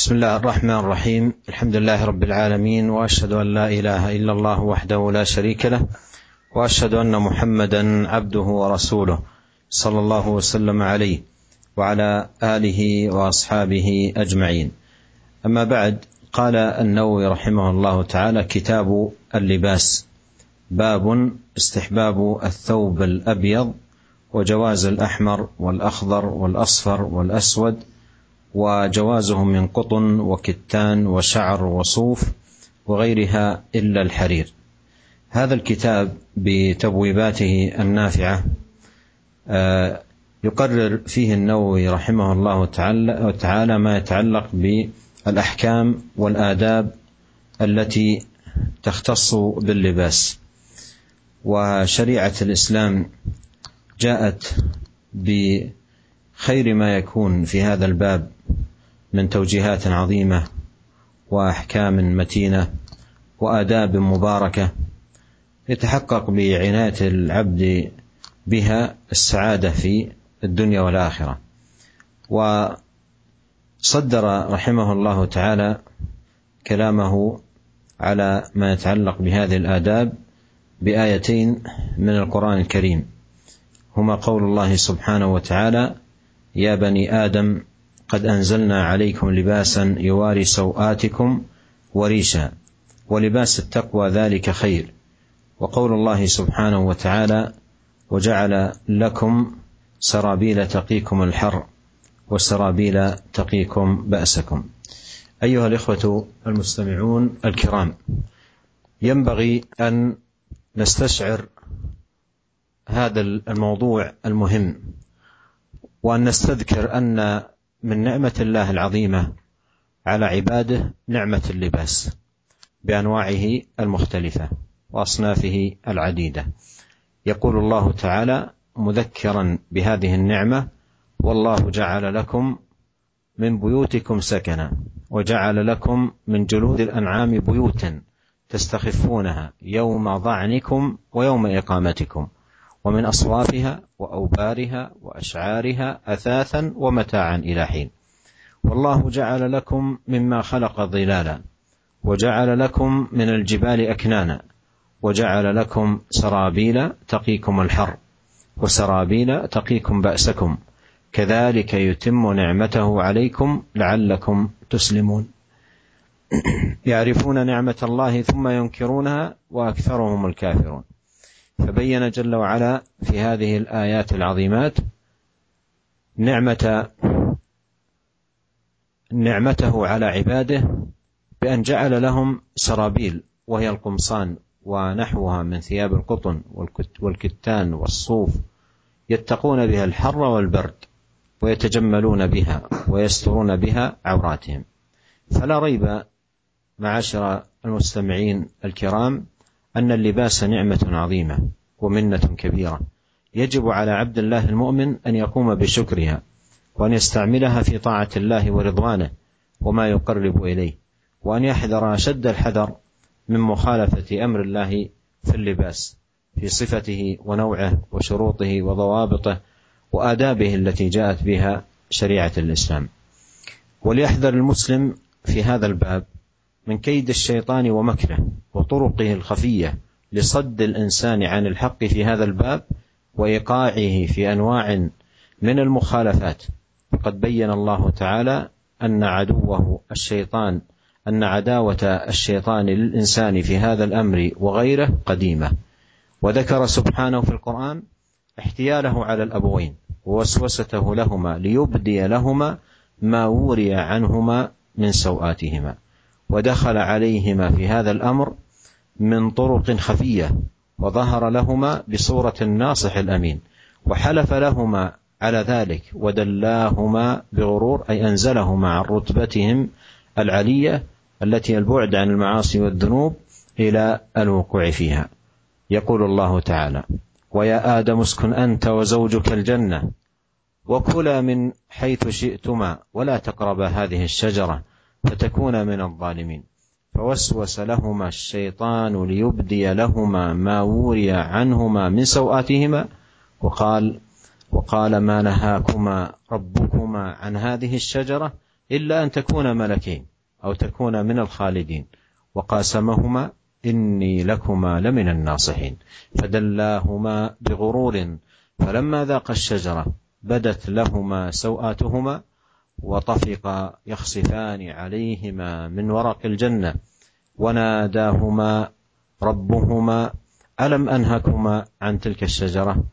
بسم الله الرحمن الرحيم الحمد لله رب العالمين واشهد ان لا اله الا الله وحده لا شريك له واشهد ان محمدا عبده ورسوله صلى الله وسلم عليه وعلى اله واصحابه اجمعين اما بعد قال النووي رحمه الله تعالى كتاب اللباس باب استحباب الثوب الابيض وجواز الاحمر والاخضر والاصفر والاسود وجوازه من قطن وكتان وشعر وصوف وغيرها إلا الحرير. هذا الكتاب بتبويباته النافعة آه، يقرر فيه النووي رحمه الله تعالى ما يتعلق بالأحكام والآداب التي تختص باللباس. وشريعة الإسلام جاءت بخير ما يكون في هذا الباب من توجيهات عظيمة وأحكام متينة وآداب مباركة يتحقق بعناية العبد بها السعادة في الدنيا والآخرة. وصدر رحمه الله تعالى كلامه على ما يتعلق بهذه الآداب بآيتين من القرآن الكريم. هما قول الله سبحانه وتعالى يا بني آدم قد أنزلنا عليكم لباسا يواري سوآتكم وريشا ولباس التقوى ذلك خير. وقول الله سبحانه وتعالى وجعل لكم سرابيل تقيكم الحر وسرابيل تقيكم بأسكم. أيها الإخوة المستمعون الكرام ينبغي أن نستشعر هذا الموضوع المهم. وأن نستذكر أن من نعمة الله العظيمة على عباده نعمة اللباس بأنواعه المختلفة وأصنافه العديدة. يقول الله تعالى مذكرا بهذه النعمة والله جعل لكم من بيوتكم سكنا وجعل لكم من جلود الأنعام بيوتا تستخفونها يوم ظعنكم ويوم إقامتكم ومن أصوافها وأوبارها وأشعارها أثاثا ومتاعا إلى حين. والله جعل لكم مما خلق ظلالا وجعل لكم من الجبال أكنانا وجعل لكم سرابيل تقيكم الحر وسرابيل تقيكم بأسكم. كذلك يتم نعمته عليكم لعلكم تسلمون. يعرفون نعمة الله ثم ينكرونها وأكثرهم الكافرون. فبين جل وعلا في هذه الآيات العظيمات نعمة نعمته على عباده بأن جعل لهم سرابيل وهي القمصان ونحوها من ثياب القطن والكتان والصوف يتقون بها الحر والبرد ويتجملون بها ويسترون بها عوراتهم. فلا ريب معاشر المستمعين الكرام أن اللباس نعمة عظيمة ومنة كبيرة. يجب على عبد الله المؤمن أن يقوم بشكرها وأن يستعملها في طاعة الله ورضوانه وما يقرب إليه وأن يحذر أشد الحذر من مخالفة أمر الله في اللباس في صفته ونوعه وشروطه وضوابطه وآدابه التي جاءت بها شريعة الإسلام. وليحذر المسلم في هذا الباب من كيد الشيطان ومكره وطرقه الخفية لصد الإنسان عن الحق في هذا الباب وإيقاعه في أنواع من المخالفات. فقد بين الله تعالى أن عدوه الشيطان أن عداوة الشيطان للإنسان في هذا الأمر وغيره قديمة. وذكر سبحانه في القرآن احتياله على الأبوين ووسوسته لهما ليبدي لهما ما وري عنهما من سوآتهما. ودخل عليهما في هذا الأمر من طرق خفية وظهر لهما بصورة الناصح الأمين وحلف لهما على ذلك ودلاهما بغرور أي أنزلهما عن رتبتهم العلية التي البعد عن المعاصي والذنوب إلى الوقوع فيها. يقول الله تعالى ويا آدم اسكن أنت وزوجك الجنة وكلا من حيث شئتما ولا تقربا هذه الشجرة فتكونا من الظالمين. فوسوس لهما الشيطان ليبدي لهما ما وري عنهما من سوآتهما وقال وقال ما نهاكما ربكما عن هذه الشجرة إلا أن تكون ملكين أو تكون من الخالدين. وقاسمهما إني لكما لمن الناصحين. فدلاهما بغرور فلما ذاق الشجرة بدت لهما سوآتهما وطفقا يخصفان عليهما من ورق الجنة وناداهما ربهما ألم أنهكما عن تلك الشجرة؟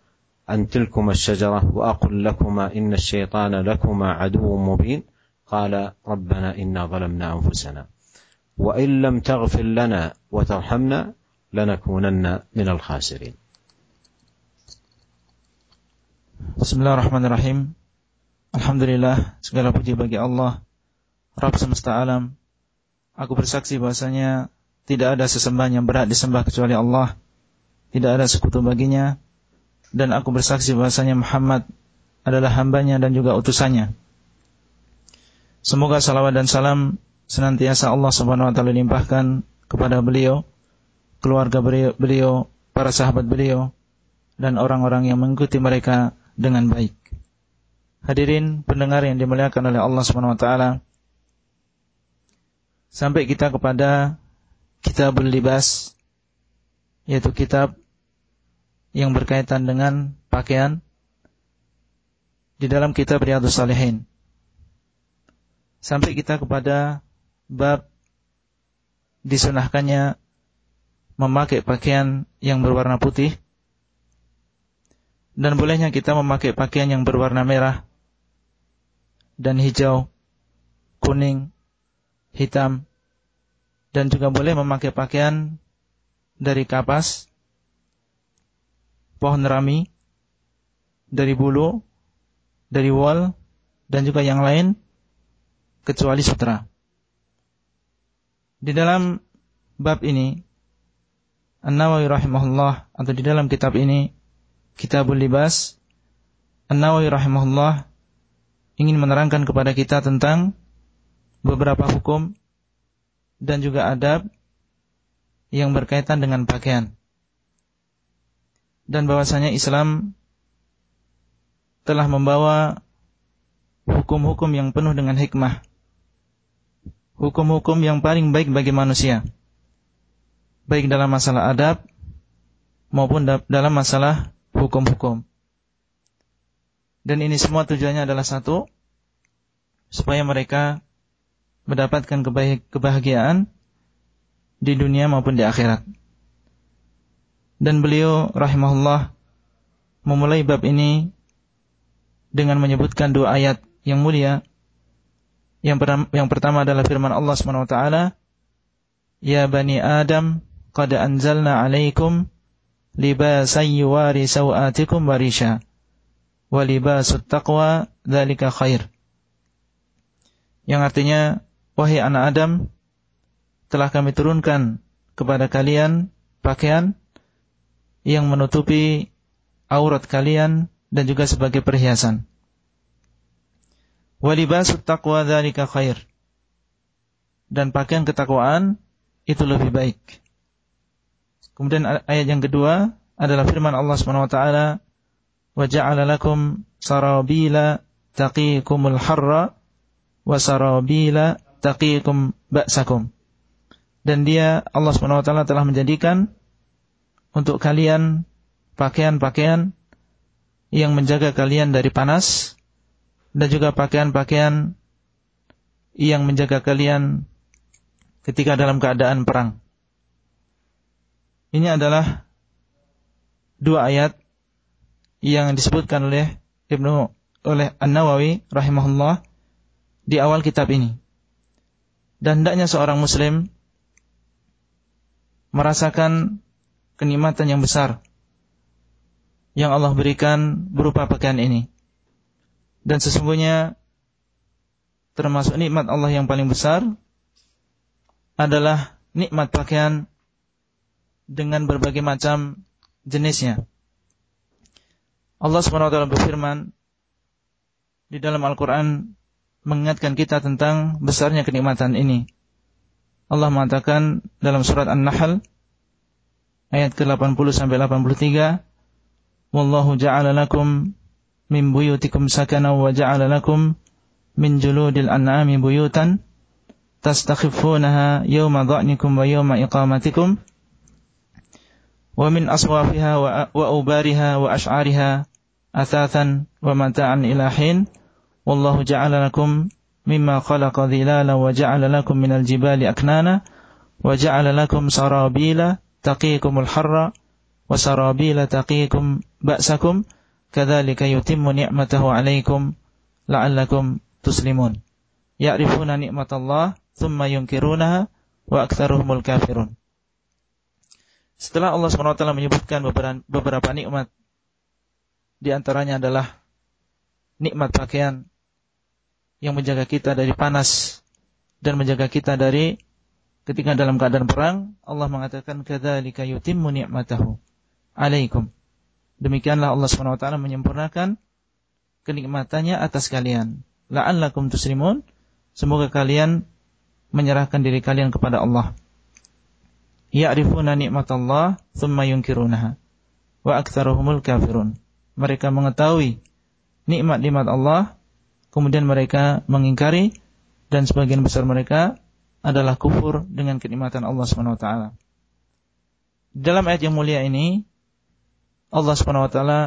عن تلكما الشجرة وأقل لكما إن الشيطان لكما عدو مبين. قال ربنا إنا ظلمنا أنفسنا وإن لم تغفر لنا وترحمنا لنكونن من الخاسرين. Bismillahirrahmanirrahim Alhamdulillah segala puji bagi Allah Rabb semesta alam. Aku bersaksi bahasanya tidak ada sesembahan yang berat disembah kecuali Allah. Tidak ada sekutu baginya. Dan aku bersaksi bahasanya Muhammad adalah hambanya dan juga utusannya. Semoga salawat dan salam senantiasa Allah subhanahu wa ta'ala limpahkan kepada beliau Keluarga beliau, beliau para sahabat beliau Dan orang-orang yang mengikuti mereka dengan baik. Hadirin pendengar yang dimuliakan oleh Allah Subhanahu wa taala. Sampai kita kepada Kitabul Libas yaitu kitab yang berkaitan dengan pakaian di dalam kitab Riyadhus Salihin. Sampai kita kepada bab disunahkannya memakai pakaian yang berwarna putih dan bolehnya kita memakai pakaian yang berwarna merah dan hijau, kuning, hitam, dan juga boleh memakai pakaian dari kapas, pohon rami, dari bulu, dari wol, dan juga yang lain, kecuali sutra. Di dalam bab ini, An-Nawawi rahimahullah, atau di dalam kitab ini, Kitabul Libas, An-Nawawi rahimahullah ingin menerangkan kepada kita tentang beberapa hukum dan juga adab yang berkaitan dengan pakaian. Dan bahwasanya Islam telah membawa hukum-hukum yang penuh dengan hikmah. Hukum-hukum yang paling baik bagi manusia. Baik dalam masalah adab maupun dalam masalah hukum-hukum. Dan ini semua tujuannya adalah satu, supaya mereka mendapatkan kebahagiaan di dunia maupun di akhirat. Dan beliau rahimahullah memulai bab ini dengan menyebutkan dua ayat yang mulia. Yang, pertama, yang pertama adalah firman Allah Subhanahu wa "Ya bani Adam, qad anzalna 'alaikum libasan yuwari sawatikum warisha wa libasut taqwa dzalika khair. Yang artinya wahai anak Adam telah kami turunkan kepada kalian pakaian yang menutupi aurat kalian dan juga sebagai perhiasan. Wa libasut taqwa dzalika khair. Dan pakaian ketakwaan itu lebih baik. Kemudian ayat yang kedua adalah firman Allah Subhanahu wa taala, "Wa ja'ala lakum sarabila taqikumul harra wa sarabila taqikum ba'sakum." Dan dia Allah Subhanahu wa taala telah menjadikan untuk kalian pakaian-pakaian yang menjaga kalian dari panas dan juga pakaian-pakaian yang menjaga kalian ketika dalam keadaan perang. Ini adalah dua ayat yang disebutkan oleh Ibnu oleh An-Nawawi rahimahullah di awal kitab ini. Dan hendaknya seorang muslim merasakan kenikmatan yang besar yang Allah berikan berupa pakaian ini. Dan sesungguhnya termasuk nikmat Allah yang paling besar adalah nikmat pakaian dengan berbagai macam jenisnya. Allah SWT berfirman di dalam Al-Quran mengingatkan kita tentang besarnya kenikmatan ini. Allah mengatakan dalam surat An-Nahl ayat ke-80 sampai 83, "Wallahu ja'ala lakum min buyutikum sakana wa ja'ala lakum min juludil an'ami buyutan tastakhifunaha yawma dha'nikum wa yawma iqamatikum wa min aswafiha wa ubariha wa ash'ariha athathan wa mata'an ila hin wallahu ja'ala lakum mimma khalaqa dhilala wa ja'ala lakum minal jibali aknana wa ja'ala lakum sarabila taqikumul harra wa sarabila taqikum ba'sakum kadzalika yutimmu ni'matahu 'alaikum la'allakum tuslimun ya'rifuna ni'matallah thumma yunkirunaha wa aktsaruhumul kafirun setelah Allah SWT menyebutkan beberapa, nikmat di antaranya adalah nikmat pakaian yang menjaga kita dari panas dan menjaga kita dari ketika dalam keadaan perang Allah mengatakan kadzalika yutimmu ni'matahu alaikum. Demikianlah Allah SWT menyempurnakan kenikmatannya atas kalian. La'allakum tuslimun semoga kalian menyerahkan diri kalian kepada Allah ya'rifuna nikmatallah thumma yunkirunaha wa aktsaruhumul kafirun mereka mengetahui nikmat-nikmat Allah, kemudian mereka mengingkari dan sebagian besar mereka adalah kufur dengan kenikmatan Allah Subhanahu wa taala. Dalam ayat yang mulia ini Allah Subhanahu wa taala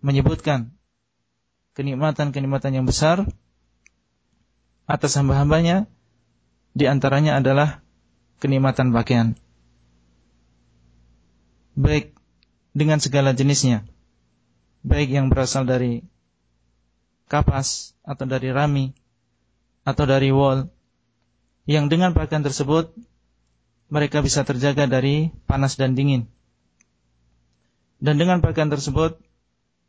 menyebutkan kenikmatan-kenikmatan yang besar atas hamba-hambanya di antaranya adalah kenikmatan pakaian. Baik dengan segala jenisnya baik yang berasal dari kapas atau dari rami atau dari wall yang dengan pakaian tersebut mereka bisa terjaga dari panas dan dingin. Dan dengan pakaian tersebut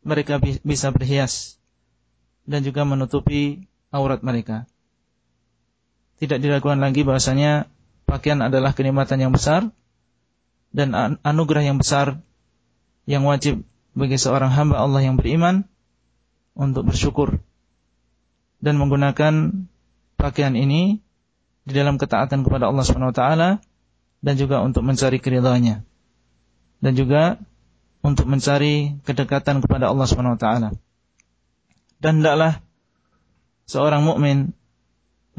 mereka bisa berhias dan juga menutupi aurat mereka. Tidak diragukan lagi bahasanya pakaian adalah kenikmatan yang besar dan anugerah yang besar yang wajib bagi seorang hamba Allah yang beriman untuk bersyukur dan menggunakan pakaian ini di dalam ketaatan kepada Allah Subhanahu wa taala dan juga untuk mencari keridhaannya dan juga untuk mencari kedekatan kepada Allah Subhanahu wa taala. Dan hendaklah seorang mukmin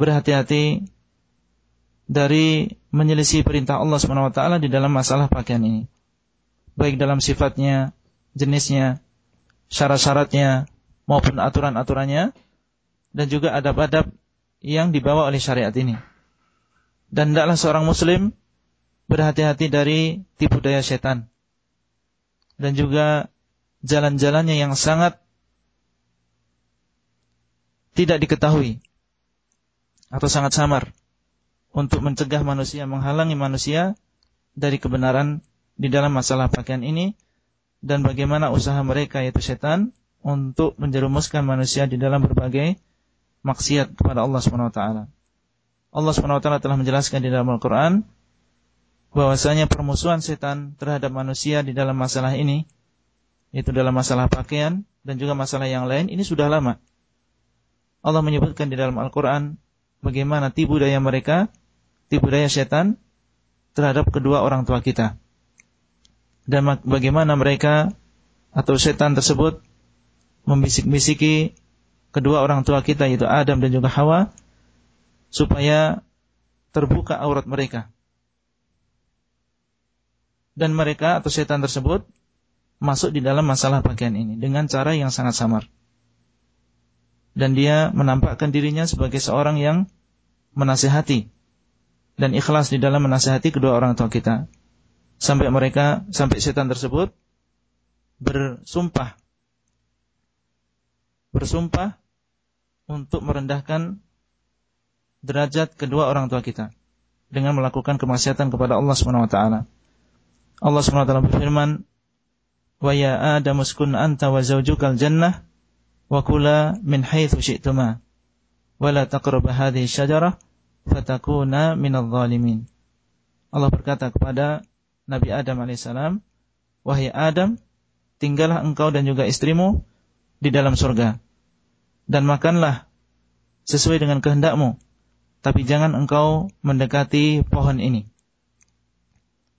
berhati-hati dari menyelisih perintah Allah taala di dalam masalah pakaian ini. Baik dalam sifatnya jenisnya, syarat-syaratnya, maupun aturan-aturannya, dan juga adab-adab yang dibawa oleh syariat ini. Dan tidaklah seorang muslim berhati-hati dari tipu daya setan. Dan juga jalan-jalannya yang sangat tidak diketahui atau sangat samar untuk mencegah manusia, menghalangi manusia dari kebenaran di dalam masalah pakaian ini dan bagaimana usaha mereka yaitu setan untuk menjerumuskan manusia di dalam berbagai maksiat kepada Allah Subhanahu wa taala. Allah Subhanahu wa taala telah menjelaskan di dalam Al-Qur'an bahwasanya permusuhan setan terhadap manusia di dalam masalah ini yaitu dalam masalah pakaian dan juga masalah yang lain ini sudah lama. Allah menyebutkan di dalam Al-Qur'an bagaimana tipu daya mereka, tipu daya setan terhadap kedua orang tua kita dan bagaimana mereka atau setan tersebut membisik-bisiki kedua orang tua kita yaitu Adam dan juga Hawa supaya terbuka aurat mereka. Dan mereka atau setan tersebut masuk di dalam masalah pakaian ini dengan cara yang sangat samar. Dan dia menampakkan dirinya sebagai seorang yang menasehati dan ikhlas di dalam menasehati kedua orang tua kita sampai mereka sampai setan tersebut bersumpah bersumpah untuk merendahkan derajat kedua orang tua kita dengan melakukan kemaksiatan kepada Allah Subhanahu wa taala. Allah Subhanahu wa taala berfirman, "Wa ya Adam uskun anta wa zawjukal jannah wa kula min haitsu syi'tuma wa la taqrabu hadhihi syajarah fatakuna minadh dhalimin." Allah berkata kepada Nabi Adam alaihissalam, wahai Adam, tinggallah engkau dan juga istrimu di dalam surga dan makanlah sesuai dengan kehendakmu, tapi jangan engkau mendekati pohon ini.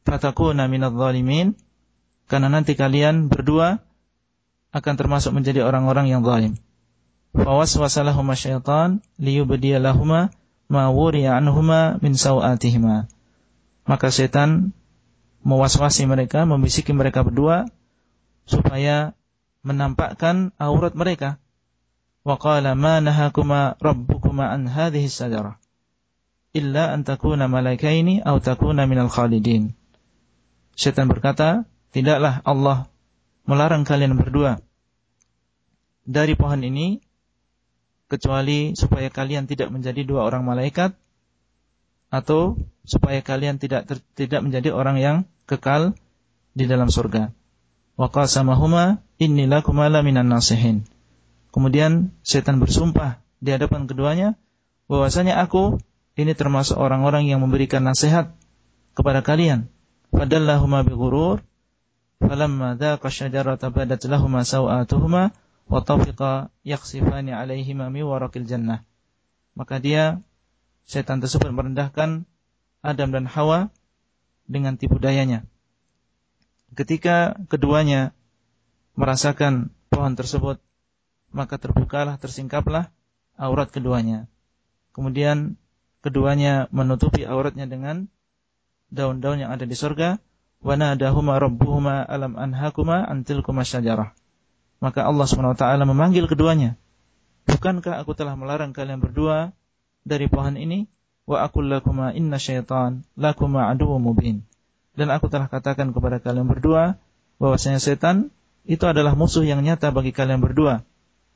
Fatakuna minadh zalimin karena nanti kalian berdua akan termasuk menjadi orang-orang yang zalim. fawaswasa lahum syaitan liyubdiya lahum ma anhuma min sawatihima. Maka setan mewaswasi mereka, membisiki mereka berdua supaya menampakkan aurat mereka. Wa qala ma nahakuma rabbukuma an hadhihi sajarah illa an takuna malaikaini aw takuna minal khalidin. Setan berkata, tidaklah Allah melarang kalian berdua dari pohon ini kecuali supaya kalian tidak menjadi dua orang malaikat atau supaya kalian tidak ter, tidak menjadi orang yang kekal di dalam surga. Wa qasamahuma inni lakuma minan nasihin. Kemudian setan bersumpah di hadapan keduanya bahwasanya aku ini termasuk orang-orang yang memberikan nasihat kepada kalian. Fadallahuma bighurur falamma dhaqa syajarata badat lahuma sawatuhuma wa tafiqa yakhsifani alaihima mi waraqil jannah. Maka dia setan tersebut merendahkan Adam dan Hawa dengan tipu dayanya. Ketika keduanya merasakan pohon tersebut, maka terbukalah, tersingkaplah aurat keduanya. Kemudian keduanya menutupi auratnya dengan daun-daun yang ada di surga. Wa nadahuma rabbuhuma alam anhakuma antilkuma syajarah. Maka Allah SWT memanggil keduanya. Bukankah aku telah melarang kalian berdua dari pohon ini? Wa akul lakuma inna syaitan lakuma aduwa mubin. Dan aku telah katakan kepada kalian berdua bahwasanya setan itu adalah musuh yang nyata bagi kalian berdua.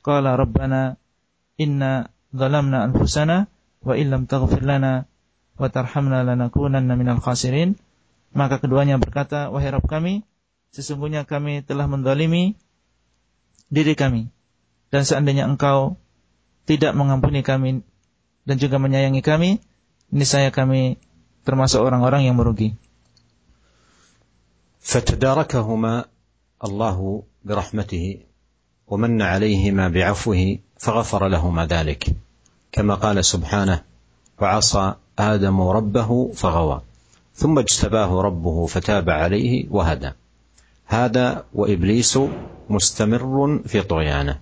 Qala rabbana inna zalamna anfusana wa illam taghfir lana wa tarhamna lanakunanna minal khasirin. Maka keduanya berkata, wahai Rabb kami, sesungguhnya kami telah mendalimi diri kami. Dan seandainya engkau tidak mengampuni kami dan juga menyayangi kami, niscaya kami termasuk orang-orang yang merugi. فتداركهما الله برحمته ومن عليهما بعفوه فغفر لهما ذلك كما قال سبحانه وعصى ادم ربه فغوى ثم اجتباه ربه فتاب عليه وهدى هذا وإبليس مستمر في طغيانه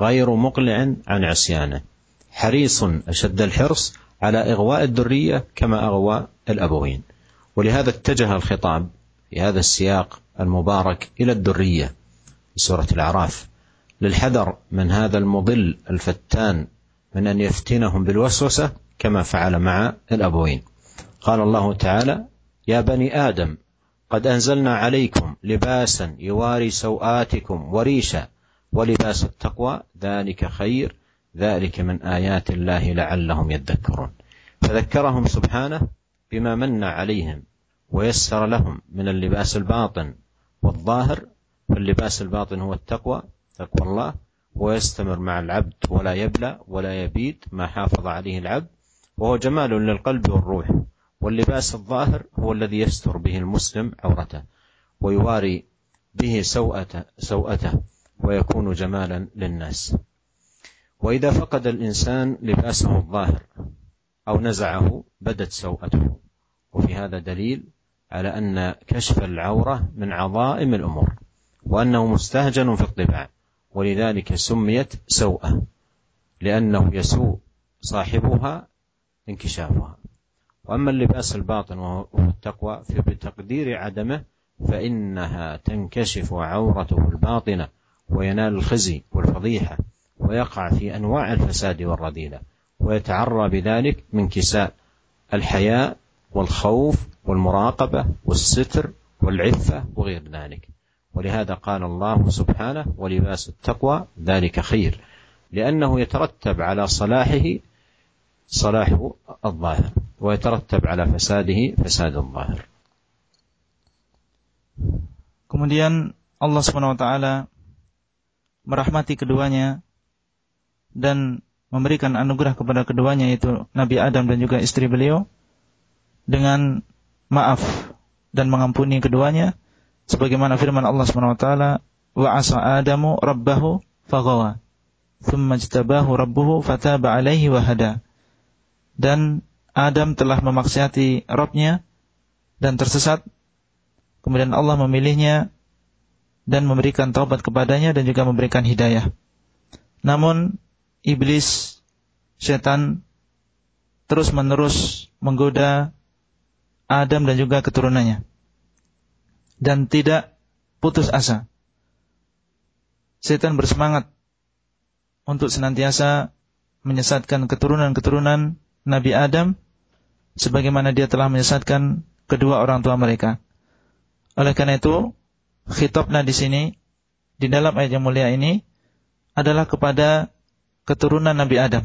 غير مقلع عن عصيانه حريص أشد الحرص على إغواء الذرية كما أغوى الأبوين. ولهذا اتجه الخطاب في هذا السياق المبارك إلى الذرية في سورة الأعراف للحذر من هذا المضل الفتان من أن يفتنهم بالوسوسة كما فعل مع الأبوين. قال الله تعالى يا بني آدم قد أنزلنا عليكم لباسا يواري سوآتكم وريشا ولباس التقوى ذلك خير ذلك من آيات الله لعلهم يذكرون. فذكرهم سبحانه بما من عليهم ويسر لهم من اللباس الباطن والظاهر فاللباس الباطن هو التقوى تقوى الله ويستمر مع العبد ولا يبلى ولا يبيد ما حافظ عليه العبد وهو جمال للقلب والروح. واللباس الظاهر هو الذي يستر به المسلم عورته ويواري به سوءته, سوءته ويكون جمالا للناس. وإذا فقد الإنسان لباسه الظاهر أو نزعه بدت سوءته. وفي هذا دليل على أن كشف العورة من عظائم الأمور وأنه مستهجن في الطباع ولذلك سميت سوءة لأنه يسوء صاحبها انكشافها. وأما اللباس الباطن وهو التقوى فبتقدير عدمه فإنها تنكشف عورته الباطنة وينال الخزي والفضيحة ويقع في أنواع الفساد والرذيلة ويتعرى بذلك من كساء الحياء والخوف والمراقبة والستر والعفة وغير ذلك. ولهذا قال الله سبحانه ولباس التقوى ذلك خير لأنه يترتب على صلاحه صلاح الظاهر. ويترتب على فساده فساد الظاهر Kemudian Allah Subhanahu wa taala merahmati keduanya dan memberikan anugerah kepada keduanya yaitu Nabi Adam dan juga istri beliau dengan maaf dan mengampuni keduanya sebagaimana firman Allah Subhanahu wa taala wa asa adamu rabbahu faghawa thumma jtabahu rabbuhu fataba alaihi wa hada dan Adam telah memaksiati Rabbnya dan tersesat kemudian Allah memilihnya dan memberikan taubat kepadanya dan juga memberikan hidayah namun iblis, setan terus-menerus menggoda Adam dan juga keturunannya. Dan tidak putus asa. Setan bersemangat untuk senantiasa menyesatkan keturunan-keturunan Nabi Adam sebagaimana dia telah menyesatkan kedua orang tua mereka. Oleh karena itu, khitabna di sini di dalam ayat yang mulia ini adalah kepada keturunan Nabi Adam.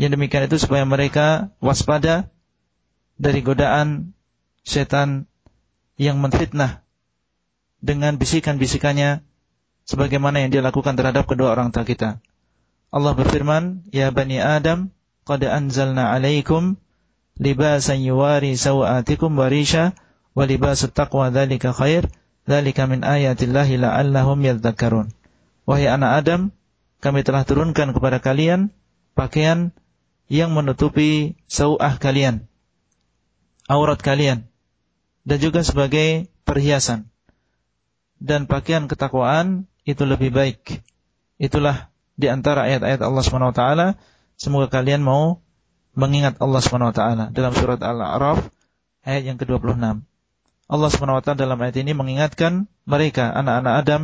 Yang demikian itu supaya mereka waspada dari godaan setan yang menfitnah dengan bisikan-bisikannya sebagaimana yang dia lakukan terhadap kedua orang tua kita. Allah berfirman, "Ya bani Adam, qad anzalna 'alaikum libasan yuwari sawatikum warisha wa libasut taqwa dzalika khair, dzalika min ayatillahi la'allahum yadhakkarun." Wahai anak Adam, kami telah turunkan kepada kalian pakaian yang menutupi sauah kalian, aurat kalian, dan juga sebagai perhiasan. Dan pakaian ketakwaan itu lebih baik. Itulah di antara ayat-ayat Allah SWT. Semoga kalian mau mengingat Allah SWT dalam surat Al-A'raf ayat yang ke-26. Allah SWT dalam ayat ini mengingatkan mereka, anak-anak Adam,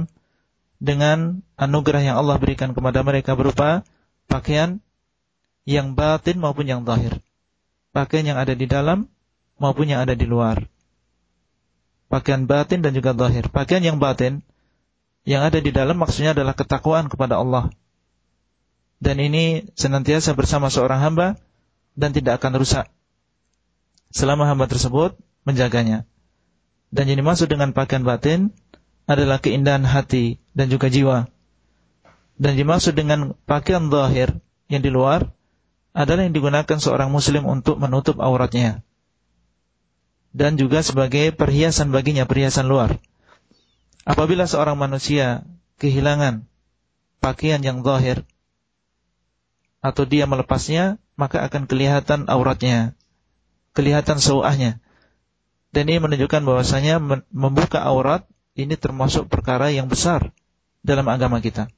dengan anugerah yang Allah berikan kepada mereka berupa pakaian yang batin maupun yang zahir. Pakaian yang ada di dalam maupun yang ada di luar. Pakaian batin dan juga zahir. Pakaian yang batin yang ada di dalam maksudnya adalah ketakwaan kepada Allah. Dan ini senantiasa bersama seorang hamba dan tidak akan rusak selama hamba tersebut menjaganya. Dan ini maksud dengan pakaian batin adalah keindahan hati dan juga jiwa. Dan dimaksud dengan pakaian zahir yang di luar adalah yang digunakan seorang muslim untuk menutup auratnya. Dan juga sebagai perhiasan baginya, perhiasan luar. Apabila seorang manusia kehilangan pakaian yang zahir, atau dia melepasnya, maka akan kelihatan auratnya, kelihatan sawahnya. Dan ini menunjukkan bahwasanya membuka aurat ini termasuk perkara yang besar dalam agama kita.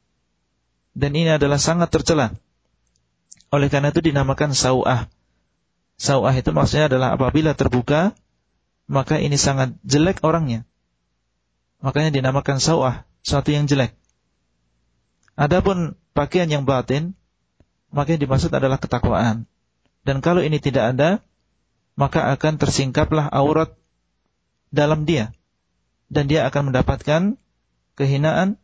Dan ini adalah sangat tercela oleh karena itu dinamakan sau'ah. Sau'ah itu maksudnya adalah apabila terbuka, maka ini sangat jelek orangnya. Makanya dinamakan sau'ah, suatu yang jelek. Adapun pakaian yang batin, maka yang dimaksud adalah ketakwaan. Dan kalau ini tidak ada, maka akan tersingkaplah aurat dalam dia. Dan dia akan mendapatkan kehinaan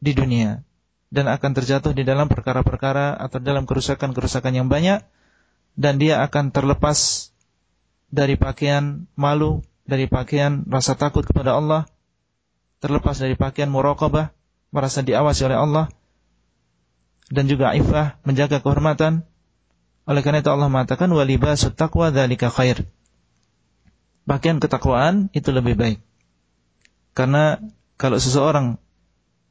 di dunia dan akan terjatuh di dalam perkara-perkara atau dalam kerusakan-kerusakan yang banyak dan dia akan terlepas dari pakaian malu, dari pakaian rasa takut kepada Allah, terlepas dari pakaian muraqabah, merasa diawasi oleh Allah dan juga ifah, menjaga kehormatan. Oleh karena itu Allah mengatakan walibasut taqwa dzalika khair. Pakaian ketakwaan itu lebih baik. Karena kalau seseorang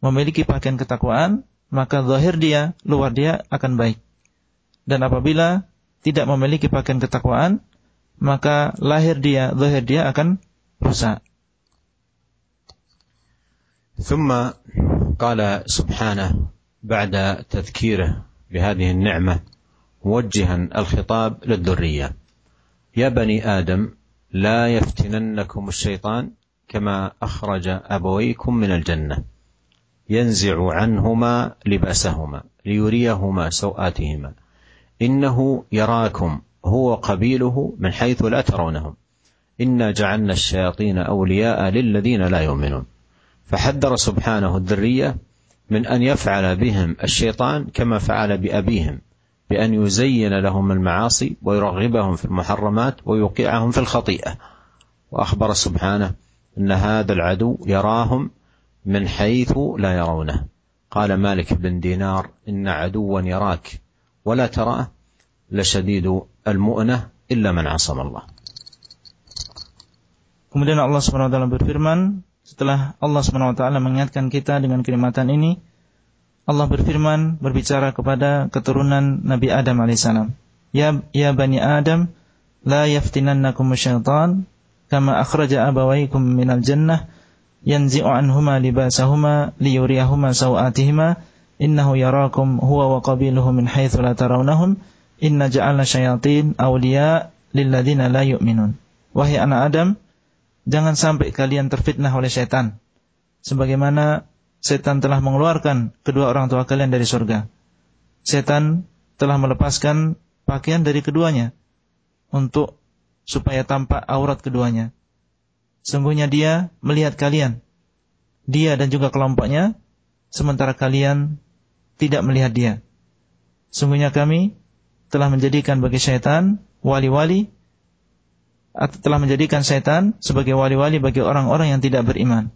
memiliki pakaian ketakwaan, maka zahir dia, luar dia akan baik. Dan apabila tidak memiliki pakaian ketakwaan, maka lahir dia, zahir dia akan rusak. ثم قال سبحانه بعد تذكيره بهذه النعمة موجها الخطاب للذرية. يا بني آدم لا يفتننكم الشيطان كما أخرج أبويكم من الجنة. ينزع عنهما لباسهما ليريهما سوآتهما. إنه يراكم هو قبيله من حيث لا ترونهم. إنا جعلنا الشياطين أولياء للذين لا يؤمنون. فحذر سبحانه الذرية من أن يفعل بهم الشيطان كما فعل بأبيهم بأن يزين لهم المعاصي ويرغبهم في المحرمات ويوقعهم في الخطيئة. وأخبر سبحانه أن هذا العدو يراهم من حيث لا يرونه. قال مالك بن دينار إن عدوا يراك ولا تراه لشديد المؤنة إلا من عصم الله. Kemudian Allah SWT berfirman setelah Allah SWT mengingatkan kita dengan kenikmatan ini Allah berfirman berbicara kepada keturunan Nabi Adam alaihissalam Ya ya bani Adam la yaftinannakum syaitan kama akhraja abawaykum minal jannah yanzi'u anhuma libasahuma liyuriyahuma sawatihima innahu yarakum huwa wa qabiluhu min haitsu la tarawnahum inna ja'alna syayatin awliya lilladzina la yu'minun. Wahai anak Adam jangan sampai kalian terfitnah oleh setan sebagaimana setan telah mengeluarkan kedua orang tua kalian dari surga setan telah melepaskan pakaian dari keduanya untuk supaya tampak aurat keduanya. Sungguhnya dia melihat kalian, dia dan juga kelompoknya, sementara kalian tidak melihat dia. Sungguhnya kami telah menjadikan bagi syaitan wali-wali atau telah menjadikan syaitan sebagai wali-wali bagi orang-orang yang tidak beriman.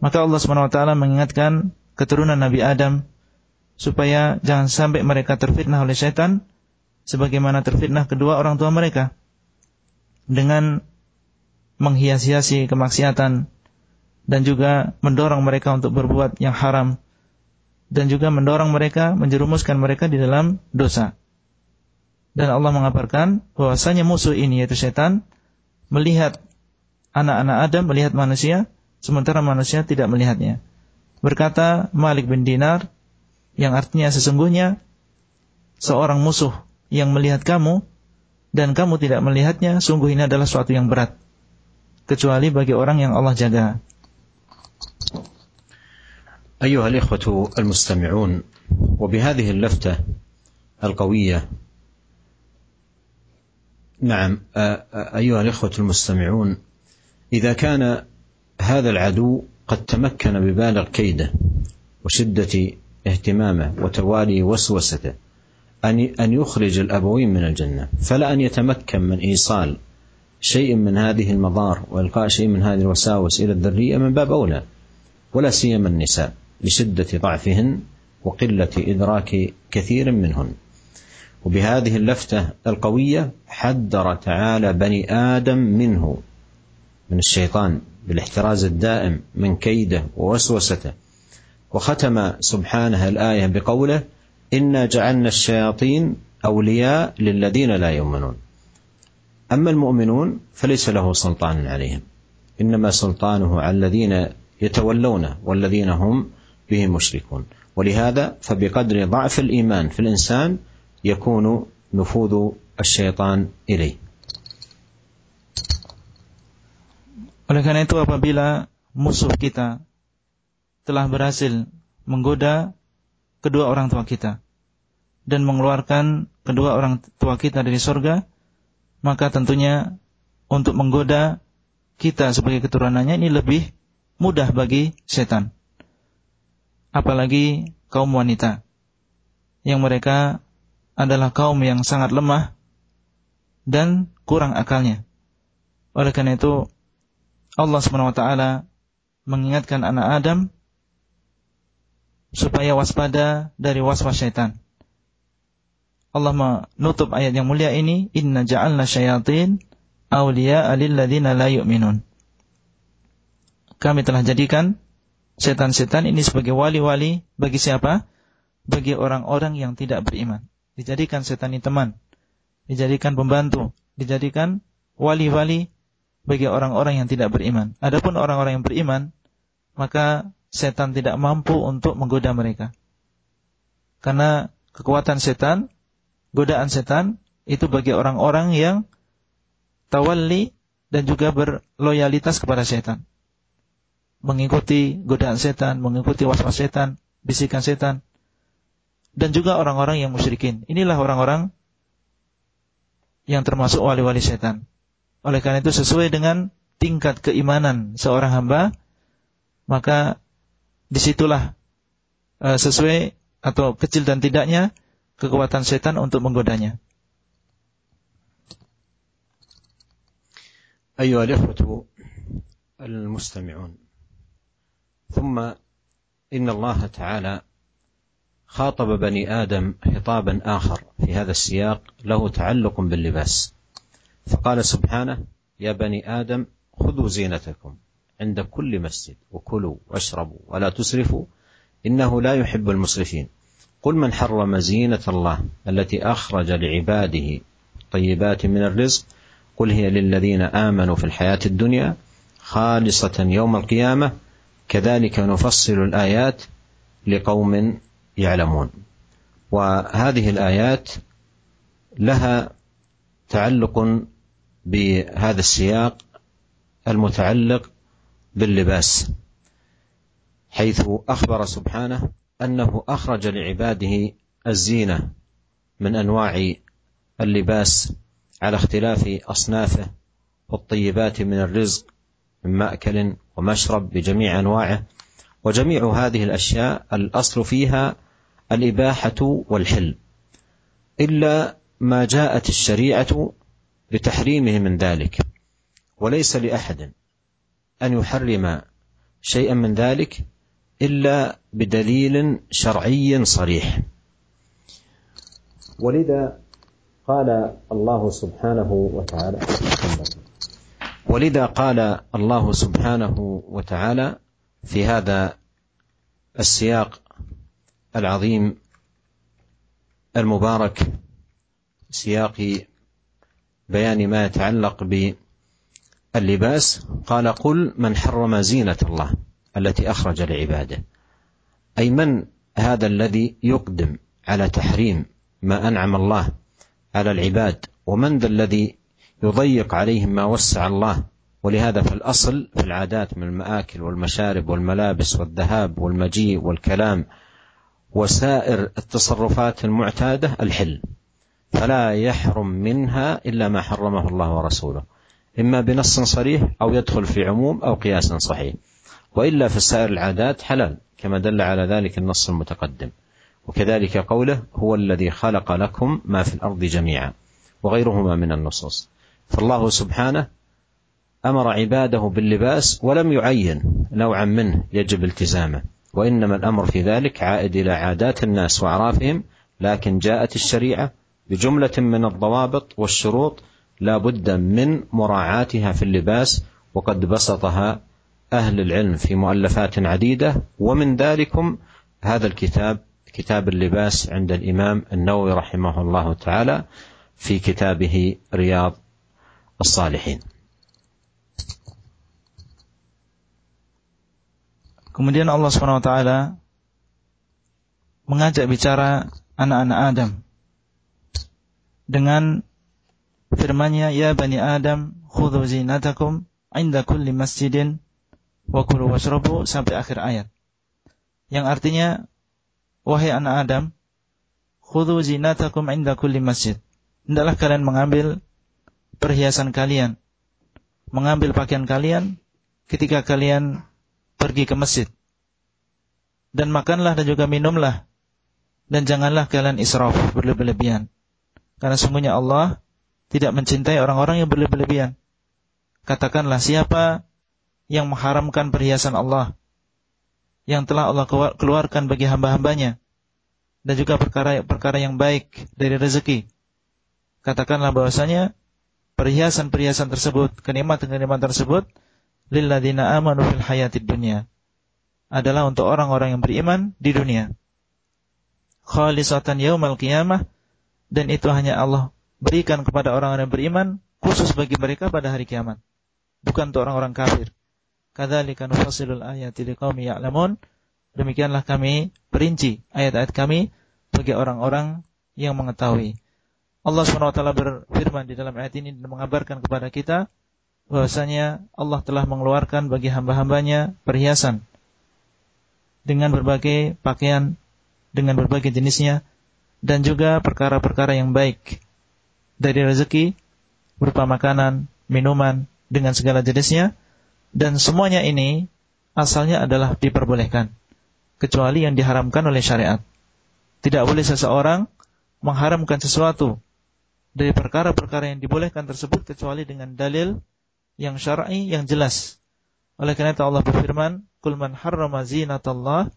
Maka Allah SWT mengingatkan keturunan Nabi Adam supaya jangan sampai mereka terfitnah oleh setan sebagaimana terfitnah kedua orang tua mereka dengan menghias-hiasi kemaksiatan dan juga mendorong mereka untuk berbuat yang haram dan juga mendorong mereka menjerumuskan mereka di dalam dosa. Dan Allah mengabarkan bahwasanya musuh ini yaitu setan melihat anak-anak Adam melihat manusia sementara manusia tidak melihatnya. Berkata Malik bin Dinar yang artinya sesungguhnya seorang musuh yang melihat kamu dan kamu tidak melihatnya, sungguh ini adalah suatu yang berat. Kecuali bagi orang yang Allah jaga. أيها الإخوة المستمعون وبهذه اللفتة القوية نعم أيها الإخوة المستمعون إذا كان هذا العدو قد تمكن ببالغ كيده وشدة اهتمامه وتوالي وسوسته أن أن يخرج الأبوين من الجنة فلا أن يتمكن من إيصال شيء من هذه المضار وإلقاء شيء من هذه الوساوس إلى الذرية من باب أولى ولا سيما النساء لشدة ضعفهن وقلة إدراك كثير منهن. وبهذه اللفتة القوية حذر تعالى بني آدم منه من الشيطان بالاحتراز الدائم من كيده ووسوسته. وختم سبحانه الآية بقوله إنا جعلنا الشياطين أولياء للذين لا يؤمنون. أما المؤمنون فليس له سلطان عليهم. إنما سلطانه على الذين يتولونه والذين هم به مشركون. ولهذا فبقدر ضعف الإيمان في الإنسان يكون نفوذ الشيطان إليه Oleh karena itu apabila musuh kita telah berhasil menggoda kedua orang tua kita dan mengeluarkan kedua orang tua kita dari surga, maka tentunya untuk menggoda kita sebagai keturunannya ini lebih mudah bagi setan. Apalagi kaum wanita yang mereka adalah kaum yang sangat lemah dan kurang akalnya. Oleh karena itu Allah SWT mengingatkan anak Adam supaya waspada dari waswas syaitan. Allah menutup ayat yang mulia ini, Inna ja'alna syayatin awliya lilladzina la yu'minun. Kami telah jadikan setan-setan ini sebagai wali-wali bagi siapa? Bagi orang-orang yang tidak beriman. Dijadikan setan ini teman, dijadikan pembantu, dijadikan wali-wali bagi orang-orang yang tidak beriman. Adapun orang-orang yang beriman, maka setan tidak mampu untuk menggoda mereka. Karena kekuatan setan, godaan setan itu bagi orang-orang yang tawalli dan juga berloyalitas kepada setan. Mengikuti godaan setan, mengikuti was-was setan, bisikan setan Dan juga orang-orang yang musyrikin. Inilah orang-orang yang termasuk wali-wali setan. Oleh karena itu sesuai dengan tingkat keimanan seorang hamba, maka disitulah uh, sesuai atau kecil dan tidaknya kekuatan setan untuk menggodanya. أيها الإخوة المستمعون ثم إن الله تعالى خاطب بني آدم خطابا آخر في هذا السياق له تعلق باللباس. فقال سبحانه يا بني آدم خذوا زينتكم عند كل مسجد وكلوا واشربوا ولا تسرفوا إنه لا يحب المسرفين. قل من حرم زينة الله التي أخرج لعباده الطيبات من الرزق؟ قل هي للذين آمنوا في الحياة الدنيا خالصة يوم القيامة. كذلك نفصل الآيات لقوم يعلمون. وهذه الآيات لها تعلق بهذا السياق المتعلق باللباس حيث أخبر سبحانه أنه أخرج لعباده الزينة من أنواع اللباس على اختلاف أصنافه والطيبات من الرزق من مأكل ومشرب بجميع أنواعه وجميع هذه الأشياء الأصل فيها الإباحة والحل إلا ما جاءت الشريعة بتحريمه من ذلك وليس لأحد أن يحرم شيئا من ذلك إلا بدليل شرعي صريح. ولذا قال الله سبحانه وتعالى ولذا قال الله سبحانه وتعالى في هذا السياق العظيم المبارك سياق بيان ما يتعلق باللباس. قال قل من حرم زينة الله التي أخرج لعباده. أي من هذا الذي يقدم على تحريم ما أنعم الله على العباد؟ ومن ذا الذي يضيق عليهم ما وسع الله؟ ولهذا في الأصل في العادات من المآكل والمشارب والملابس والذهاب والمجيء والكلام وسائر التصرفات المعتادة الحل. فلا يحرم منها إلا ما حرمه الله ورسوله. إما بنص صريح أو يدخل في عموم أو قياس صحيح. وإلا في سائر العادات حلال كما دل على ذلك النص المتقدم. وكذلك قوله هو الذي خلق لكم ما في الأرض جميعا وغيرهما من النصوص. فالله سبحانه أمر عباده باللباس ولم يعين نوعا منه يجب التزامه. وإنما الأمر في ذلك عائد إلى عادات الناس وأعرافهم لكن جاءت الشريعة بجملة من الضوابط والشروط لا بد من مراعاتها في اللباس وقد بسطها أهل العلم في مؤلفات عديدة. ومن ذلكم هذا الكتاب كتاب اللباس عند الإمام النووي رحمه الله تعالى في كتابه رياض الصالحين. Kemudian Allah SWT mengajak bicara anak-anak Adam dengan firman-Nya ya bani Adam khudhu zinatakum inda kulli masjidin wa kulu washrabu sampai akhir ayat. Yang artinya wahai anak Adam khudhu zinatakum inda kulli masjid. Hendaklah kalian mengambil perhiasan kalian, mengambil pakaian kalian ketika kalian pergi ke masjid. Dan makanlah dan juga minumlah. Dan janganlah kalian israf berlebihan. Karena sungguhnya Allah tidak mencintai orang-orang yang berlebihan. Katakanlah siapa yang mengharamkan perhiasan Allah yang telah Allah keluarkan bagi hamba-hambanya dan juga perkara-perkara yang baik dari rezeki. Katakanlah bahwasanya perhiasan-perhiasan tersebut, kenikmatan-kenikmatan tersebut lilladina amanu fil hayatid dunya adalah untuk orang-orang yang beriman di dunia. Khalisatan yaumal qiyamah dan itu hanya Allah berikan kepada orang-orang yang beriman khusus bagi mereka pada hari kiamat. Bukan untuk orang-orang kafir. Kadzalika nufassilul ayati liqaumi ya'lamun. Demikianlah kami perinci ayat-ayat kami bagi orang-orang yang mengetahui. Allah SWT berfirman di dalam ayat ini dan mengabarkan kepada kita bahwasanya Allah telah mengeluarkan bagi hamba-hambanya perhiasan dengan berbagai pakaian, dengan berbagai jenisnya, dan juga perkara-perkara yang baik dari rezeki berupa makanan, minuman, dengan segala jenisnya, dan semuanya ini asalnya adalah diperbolehkan, kecuali yang diharamkan oleh syariat. Tidak boleh seseorang mengharamkan sesuatu dari perkara-perkara yang dibolehkan tersebut kecuali dengan dalil yang syar'i yang jelas. Oleh karena itu Allah berfirman, "Qul man harrama zinatallah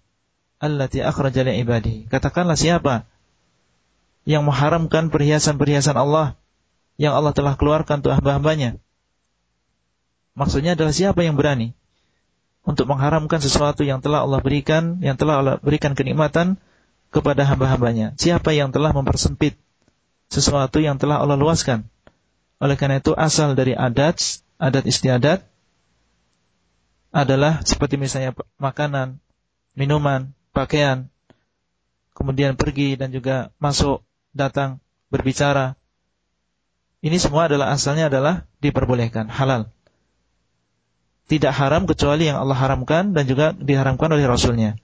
allati akhraja li ibadihi." Katakanlah siapa yang mengharamkan perhiasan-perhiasan Allah yang Allah telah keluarkan untuk hamba-hambanya. Maksudnya adalah siapa yang berani untuk mengharamkan sesuatu yang telah Allah berikan, yang telah Allah berikan kenikmatan kepada hamba-hambanya. Siapa yang telah mempersempit sesuatu yang telah Allah luaskan. Oleh karena itu asal dari adat adat istiadat adalah seperti misalnya makanan, minuman, pakaian. kemudian pergi dan juga masuk, datang, berbicara. Ini semua adalah asalnya adalah diperbolehkan, halal. Tidak haram kecuali yang Allah haramkan dan juga diharamkan oleh Rasulnya.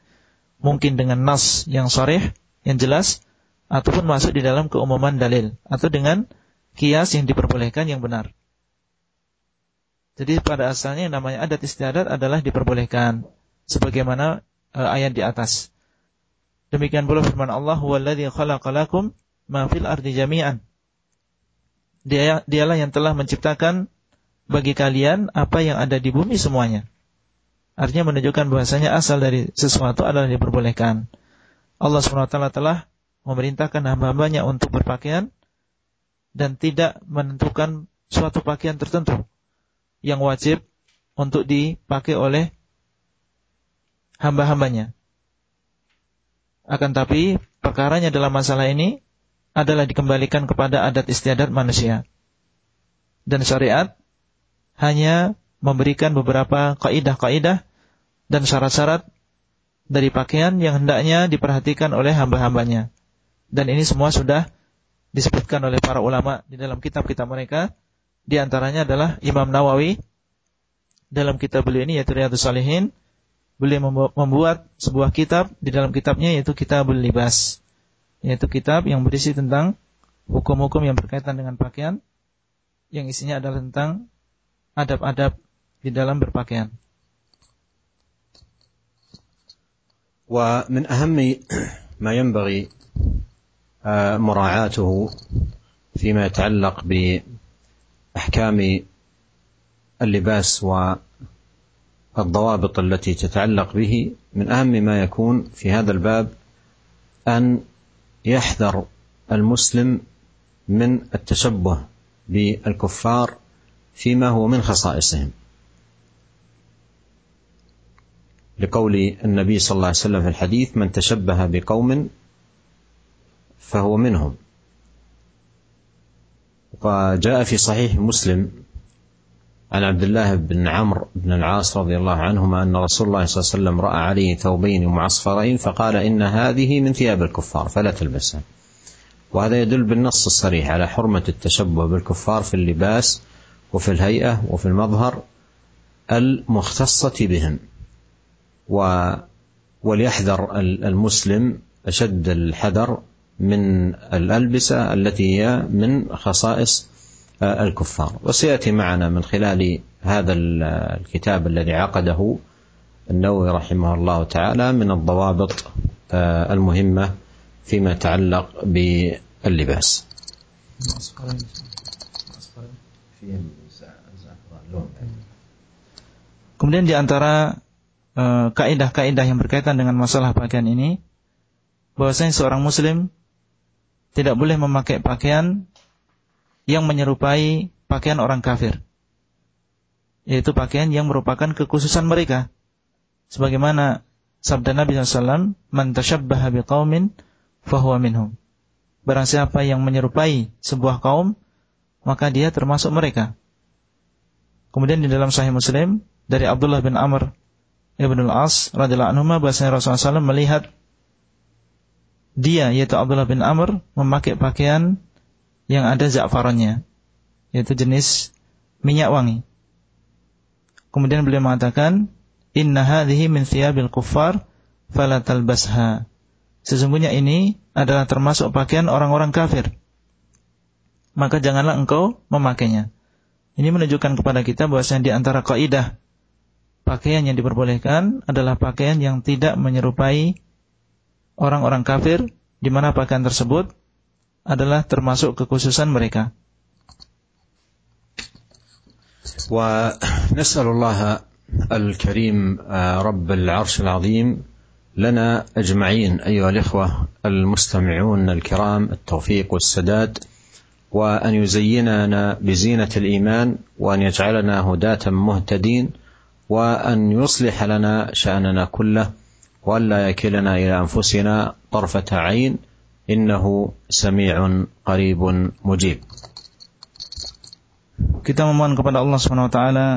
Mungkin dengan nas yang soreh, yang jelas, ataupun masuk di dalam keumuman dalil. Atau dengan kias yang diperbolehkan yang benar. Jadi pada asalnya yang namanya adat istiadat adalah diperbolehkan. Sebagaimana uh, ayat di atas. Demikian pula firman Allah, "Huwallazi khalaqalakum ma fil ardi jami'an." Dia dialah yang telah menciptakan bagi kalian apa yang ada di bumi semuanya. Artinya menunjukkan bahasanya asal dari sesuatu adalah diperbolehkan. Allah SWT telah memerintahkan hamba-hambanya untuk berpakaian dan tidak menentukan suatu pakaian tertentu yang wajib untuk dipakai oleh hamba-hambanya. Akan tapi perkaranya dalam masalah ini adalah dikembalikan kepada adat istiadat manusia. Dan syariat hanya memberikan beberapa kaidah-kaidah dan syarat-syarat dari pakaian yang hendaknya diperhatikan oleh hamba-hambanya. Dan ini semua sudah disebutkan oleh para ulama di dalam kitab-kitab mereka di antaranya adalah Imam Nawawi dalam kitab beliau ini yaitu Riyadhus Salihin. Beliau membuat sebuah kitab di dalam kitabnya yaitu Kitabul Libas. Yaitu kitab yang berisi tentang hukum-hukum yang berkaitan dengan pakaian yang isinya adalah tentang adab-adab di dalam berpakaian. ومن أهم ما ينبغي مراعاته فيما يتعلق أحكام اللباس والضوابط التي تتعلق به من أهم ما يكون في هذا الباب أن يحذر المسلم من التشبه بالكفار فيما هو من خصائصهم. لقول النبي صلى الله عليه وسلم في الحديث من تشبه بقوم فهو منهم. وجاء في صحيح مسلم عن عبد الله بن عمرو بن العاص رضي الله عنهما أن رسول الله صلى الله عليه وسلم رأى عليه ثوبين معصفرين فقال إن هذه من ثياب الكفار فلا تلبسها. وهذا يدل بالنص الصريح على حرمة التشبه بالكفار في اللباس وفي الهيئة وفي المظهر المختصة بهم. وليحذر المسلم أشد الحذر من الألبسة التي هي من خصائص الكفار. وسيأتي معنا من خلال هذا الكتاب الذي عقده النووي رحمه الله تعالى من الضوابط المهمة فيما يتعلق باللباس. Kemudian di antara kaidah-kaidah yang berkaitan dengan masalah pakaian ini bahwasanya seorang muslim tidak boleh memakai pakaian yang menyerupai pakaian orang kafir. Yaitu pakaian yang merupakan kekhususan mereka. Sebagaimana sabda Nabi SAW, Man tashabbaha biqaumin fahuwa minhum. Barang siapa yang menyerupai sebuah kaum, maka dia termasuk mereka. Kemudian di dalam Sahih Muslim dari Abdullah bin Amr ibn al-As radhiyallahu anhu bahwasanya Rasulullah SAW melihat dia yaitu Abdullah bin Amr memakai pakaian yang ada za'farannya yaitu jenis minyak wangi. Kemudian beliau mengatakan, "Inna hadhihi min thiyabil kuffar fala talbasha." Sesungguhnya ini adalah termasuk pakaian orang-orang kafir. Maka janganlah engkau memakainya. Ini menunjukkan kepada kita bahwasanya di antara kaidah pakaian yang diperbolehkan adalah pakaian yang tidak menyerupai orang-orang kafir di mana pakaian tersebut adalah termasuk kekhususan mereka. ونسأل الله الكريم رب العرش العظيم لنا أجمعين أيها الإخوة المستمعون الكرام التوفيق والسداد وأن يزيننا بزينة الإيمان وأن يجعلنا هداة مهتدين وأن يصلح لنا شأننا كله وألا يكلنا إلى أنفسنا طرفة عين إنه سميع قريب مجيب Kita memohon kepada Allah Subhanahu wa taala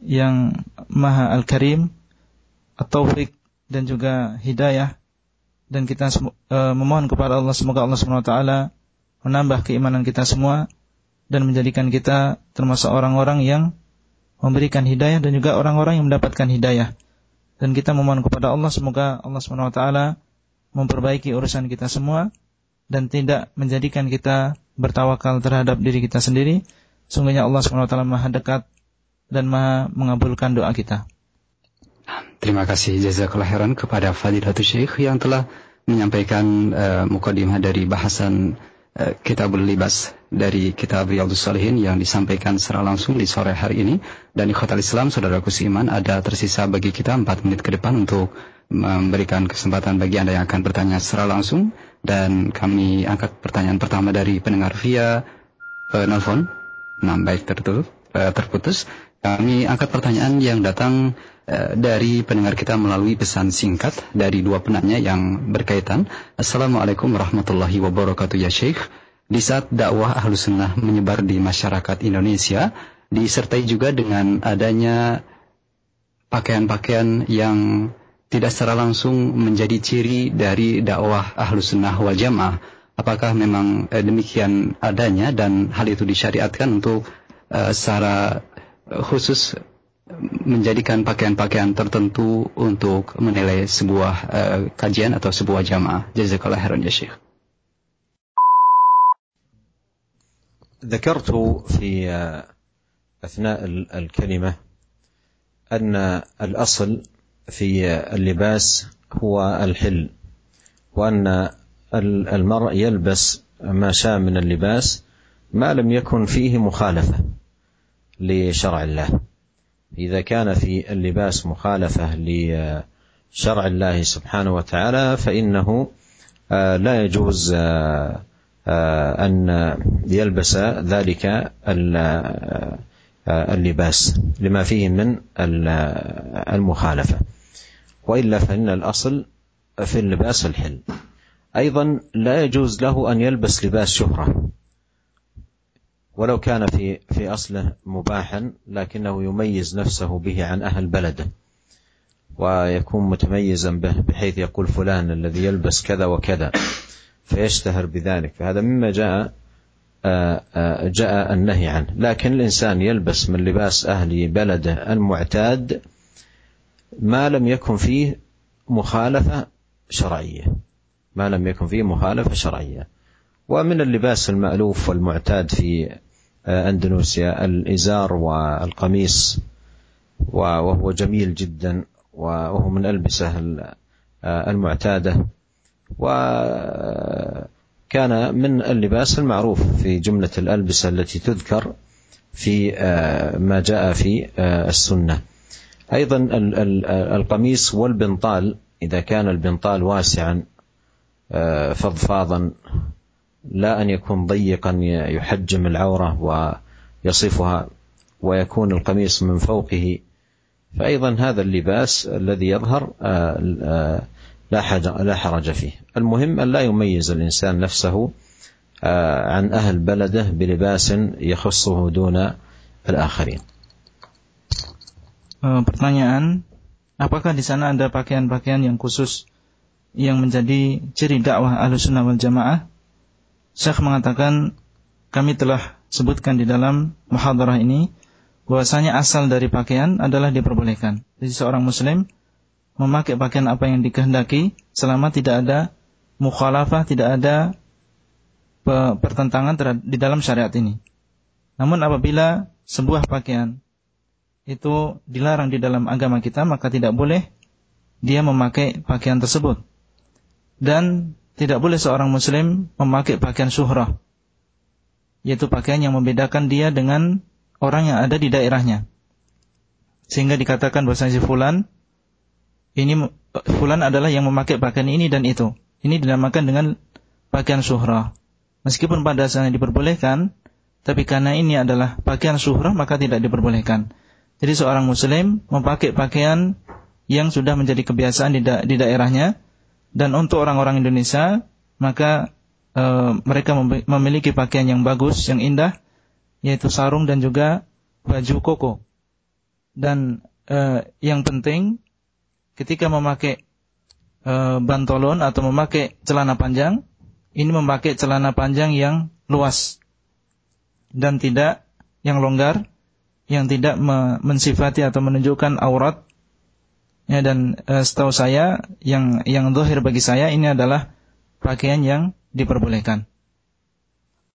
yang Maha Al-Karim, At-Taufik dan juga hidayah dan kita uh, memohon kepada Allah semoga Allah SWT menambah keimanan kita semua dan menjadikan kita termasuk orang-orang yang memberikan hidayah dan juga orang-orang yang mendapatkan hidayah. Dan kita memohon kepada Allah semoga Allah SWT memperbaiki urusan kita semua dan tidak menjadikan kita bertawakal terhadap diri kita sendiri. Sungguhnya Allah SWT maha dekat dan maha mengabulkan doa kita. Terima kasih jazakallah khairan kepada Fadilatul Syekh yang telah menyampaikan uh, mukadimah dari bahasan Kitabul Libas dari Kitab Riyadhus Salihin yang disampaikan secara langsung di sore hari ini dan di Khotal Islam saudaraku seiman ada tersisa bagi kita 4 menit ke depan untuk memberikan kesempatan bagi Anda yang akan bertanya secara langsung dan kami angkat pertanyaan pertama dari pendengar via penelpon. Nah, baik tertutup, uh, terputus. Kami angkat pertanyaan yang datang dari pendengar kita melalui pesan singkat dari dua penanya yang berkaitan. Assalamualaikum warahmatullahi wabarakatuh ya Syekh. Di saat dakwah ahlu sunnah menyebar di masyarakat Indonesia, disertai juga dengan adanya pakaian-pakaian yang tidak secara langsung menjadi ciri dari dakwah ahlu sunnah wal jamaah. Apakah memang eh, demikian adanya dan hal itu disyariatkan untuk eh, secara khusus menjadikan pakaian-pakaian tertentu untuk menilai sebuah uh, kajian atau sebuah jamaah. Jazakallah khairan ya Syekh. ذكرت في أثناء الكلمة أن الأصل في اللباس هو الحل وأن المرء يلبس ما شاء من اللباس ما لم يكن فيه مخالفة لشرع الله إذا كان في اللباس مخالفة لشرع الله سبحانه وتعالى فإنه آه، لا يجوز آه، آه، أن يلبس ذلك اللباس لما فيه من المخالفة. وإلا فإن الأصل في اللباس الحل. أيضا لا يجوز له أن يلبس لباس شهرة. ولو كان في في أصله مباحا لكنه يميز نفسه به عن أهل بلده ويكون متميزا به بحيث يقول فلان الذي يلبس كذا وكذا فيشتهر بذلك. فهذا مما جاء آه، آه، جاء النهي عنه. لكن الإنسان يلبس من لباس أهل بلده المعتاد ما لم يكن فيه مخالفة شرعية. ما لم يكن فيه مخالفة شرعية. ومن اللباس المألوف والمعتاد في أندونيسيا الإزار والقميص وهو جميل جدا وهو من الألبسة آه، المعتادة. وكان من اللباس المعروف في جملة الألبسة التي تذكر في آه، ما جاء في السنة. أيضا القميص والبنطال إذا كان البنطال واسعا فضفاضا لا أن يكون ضيقا يحجم العورة ويصفها ويكون القميص من فوقه. فأيضا هذا اللباس الذي يظهر آه، آه، لا حرج لا حرج فيه. المهم أن لا يميز الإنسان نفسه آه، عن أهل بلده بلباس يخصه دون الآخرين. Pertanyaan, apakah di sana ada pakaian-pakaian yang khusus yang menjadi ciri dakwah Ahlussunnah wal Jamaah? Syekh mengatakan kami telah sebutkan di dalam muhadarah ini bahwasanya asal dari pakaian adalah diperbolehkan. Jadi seorang muslim memakai pakaian apa yang dikehendaki selama tidak ada mukhalafah, tidak ada pertentangan di dalam syariat ini. Namun apabila sebuah pakaian itu dilarang di dalam agama kita, maka tidak boleh dia memakai pakaian tersebut. Dan tidak boleh seorang muslim memakai pakaian suhrah. Yaitu pakaian yang membedakan dia dengan orang yang ada di daerahnya. Sehingga dikatakan bahwa si fulan ini fulan adalah yang memakai pakaian ini dan itu. Ini dinamakan dengan pakaian suhrah. Meskipun pada dasarnya diperbolehkan, tapi karena ini adalah pakaian suhrah maka tidak diperbolehkan. Jadi seorang muslim memakai pakaian yang sudah menjadi kebiasaan di, da di daerahnya dan untuk orang-orang Indonesia, maka e, mereka memiliki pakaian yang bagus, yang indah, yaitu sarung dan juga baju koko. Dan e, yang penting, ketika memakai e, bantolon atau memakai celana panjang, ini memakai celana panjang yang luas dan tidak yang longgar, yang tidak mensifati atau menunjukkan aurat. Ya, dan e, setahu saya yang yang dohir bagi saya ini adalah pakaian yang diperbolehkan.